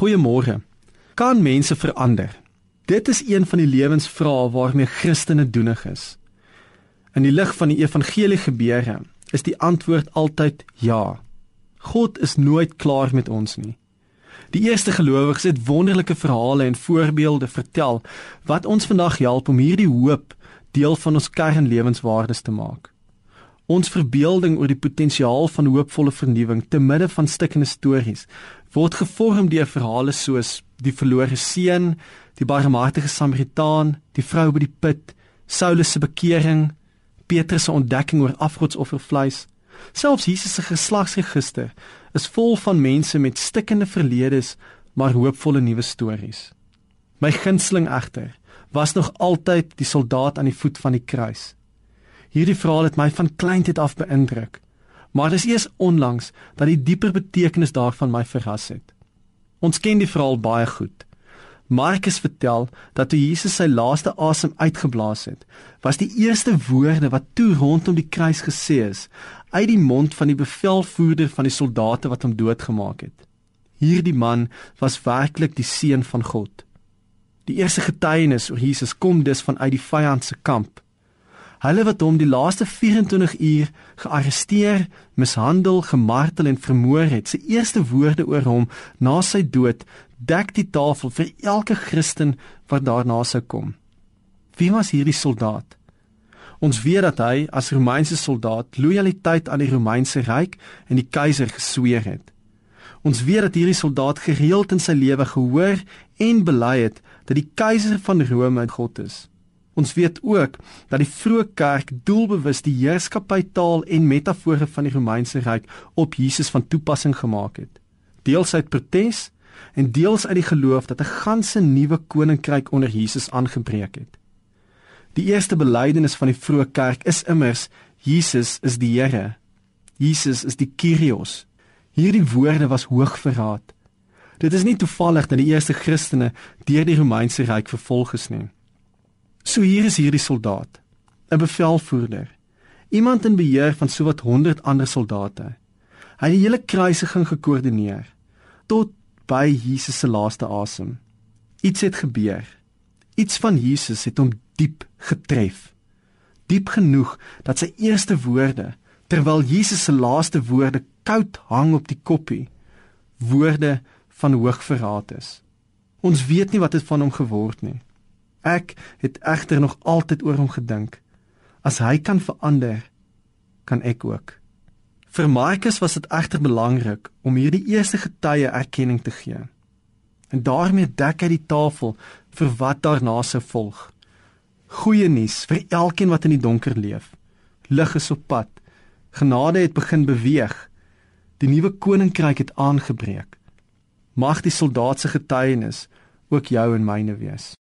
Goeiemôre. Kan mense verander? Dit is een van die lewensvrae waarmee Christene doenig is. In die lig van die evangelie gebeure is die antwoord altyd ja. God is nooit klaar met ons nie. Die eerste gelowiges het wonderlike verhale en voorbeelde vertel wat ons vandag help om hierdie hoop deel van ons kernlewenswaardes te maak. Ons verbeelding oor die potensiaal van hoopvolle vernuwing te midde van stikkende stories word gevorm deur verhale soos die verlore seun, die barmhartige Samaritaan, die vrou by die put, Saulus se bekering, Petrus se ontdekking oor afgodsoffervleis. Selfs Jesus se geslagsregister is vol van mense met stikkende verledes, maar hoopvolle nuwe stories. My gunsteling egter was nog altyd die soldaat aan die voet van die kruis. Hierdie verhaal het my van kleintyd af beïndruk, maar dis eers onlangs dat die dieper betekenis daarvan my verras het. Ons ken die verhaal baie goed. Markus vertel dat toe Jesus sy laaste asem uitgeblaas het, was die eerste woorde wat toe rondom die kruis gesê is, uit die mond van die bevelvoerder van die soldate wat hom doodgemaak het. Hierdie man was werklik die seun van God. Die eerste getuienis oor Jesus kom dus vanuit die vyand se kamp. Hulle wat hom die laaste 24 uur gearresteer, mishandel, gemartel en vermoor het, se eerste woorde oor hom na sy dood dek die tafel vir elke Christen wat daarna sou kom. Wie was hierdie soldaat? Ons weet dat hy as Romeinse soldaat lojaliteit aan die Romeinse ryk en die keiser gesweer het. Ons weet dat hierdie soldaat gereeld in sy lewe gehoor en bely het dat die keiser van Rome God is. Ons weet ook dat die vroeë kerk doelbewus die heerskappy taal en metafore van die Romeinse ryk op Jesus van toepassing gemaak het. Deels uit protes en deels uit die geloof dat 'n ganse nuwe koninkryk onder Jesus aangebreek het. Die eerste belydenis van die vroeë kerk is immers Jesus is die Here. Jesus is die Kyrios. Hierdie woorde was hoog verraad. Dit is nie toevallig dat die eerste Christene deur die Romeinse ryk vervolg is nie. So hier is hierdie soldaat, 'n bevelvoerder, iemand in beheer van sowat 100 ander soldate. Hy het die hele kruisiging gekoördineer tot by Jesus se laaste asem. Iets het gebeur. Iets van Jesus het hom diep getref. Diep genoeg dat sy eerste woorde, terwyl Jesus se laaste woorde koud hang op die koppie, woorde van hoogverraad is. Ons weet nie wat dit van hom geword nie. Ek het egter nog altyd oor hom gedink. As hy kan verander, kan ek ook. Vir Markus was dit egter belangrik om hierdie eerste getuie erkenning te gee. En daarmee dek hy die tafel vir wat daarna sou volg. Goeie nuus vir elkeen wat in die donker leef. Lig is op pad. Genade het begin beweeg. Die nuwe koninkryk het aangebreek. Mag die soldaat se getuienis ook jou en myne wees.